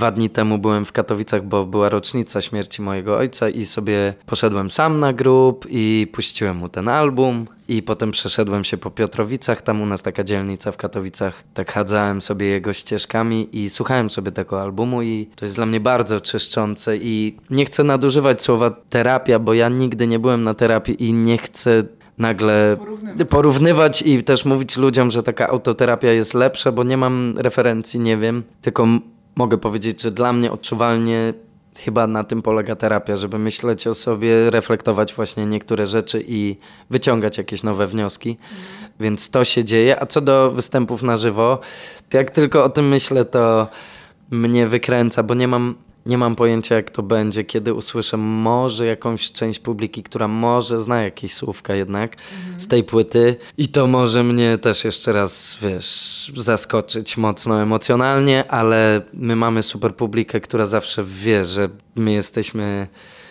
dwa dni temu byłem w Katowicach, bo była rocznica śmierci mojego ojca i sobie poszedłem sam na grób i puściłem mu ten album. I potem przeszedłem się po Piotrowicach, tam u nas taka dzielnica w Katowicach. Tak chadzałem sobie jego ścieżkami i słuchałem sobie tego albumu i to jest dla mnie bardzo czyszczące i nie chcę nadużywać słowa terapia, bo ja nigdy nie byłem na terapii i nie chcę nagle porównywać. porównywać. i też mówić ludziom, że taka autoterapia jest lepsza, bo nie mam referencji, nie wiem. Tylko mogę powiedzieć, że dla mnie odczuwalnie chyba na tym polega terapia, żeby myśleć o sobie, reflektować właśnie niektóre rzeczy i wyciągać jakieś nowe wnioski. Mhm. Więc to się dzieje. A co do występów na żywo, jak tylko o tym myślę, to mnie wykręca, bo nie mam nie mam pojęcia, jak to będzie, kiedy usłyszę może jakąś część publiki, która może zna jakieś słówka jednak mhm. z tej płyty i to może mnie też jeszcze raz, wiesz, zaskoczyć mocno emocjonalnie, ale my mamy super publikę, która zawsze wie, że my jesteśmy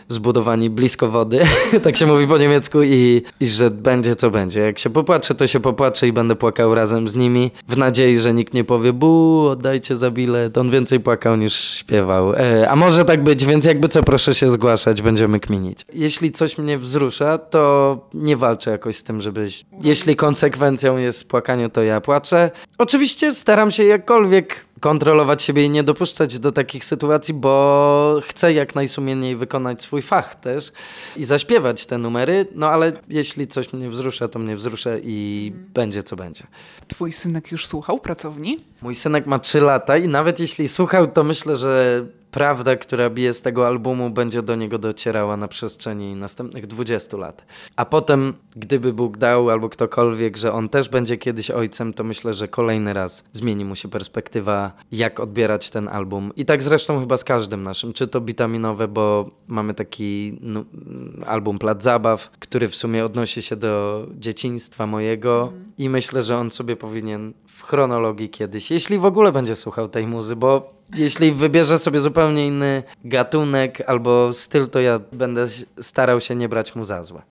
zbudowani blisko wody, tak się mówi po niemiecku i, i że będzie co będzie. Jak się popłaczę, to się popłaczę i będę płakał razem z nimi, w nadziei, że nikt nie powie bu, oddajcie za bilet. On więcej płakał niż śpiewał. E, a może tak być, więc jakby co, proszę się zgłaszać, będziemy kminić. Jeśli coś mnie wzrusza, to nie walczę jakoś z tym, żebyś... Jeśli konsekwencją jest płakanie, to ja płaczę. Oczywiście staram się jakkolwiek kontrolować siebie i nie dopuszczać do takich sytuacji, bo chcę jak najsumienniej wykonać swój fach też i zaśpiewać te numery, no ale jeśli coś mnie wzrusza, to mnie wzrusza i hmm. będzie co będzie. Twój synek już słuchał pracowni? Mój synek ma 3 lata i nawet jeśli słuchał, to myślę, że prawda, która bije z tego albumu, będzie do niego docierała na przestrzeni następnych 20 lat. A potem, gdyby Bóg dał albo ktokolwiek, że on też będzie kiedyś ojcem, to myślę, że kolejny raz zmieni mu się perspektywa, jak odbierać ten album. I tak zresztą chyba z każdym naszym, czy to witaminowe, bo mamy taki no, album Plac Zabaw, który w sumie odnosi się do dzieciństwa mojego mm. I myślę, że on sobie powinien w chronologii kiedyś, jeśli w ogóle będzie słuchał tej muzy, bo jeśli wybierze sobie zupełnie inny gatunek albo styl, to ja będę starał się nie brać mu za złe.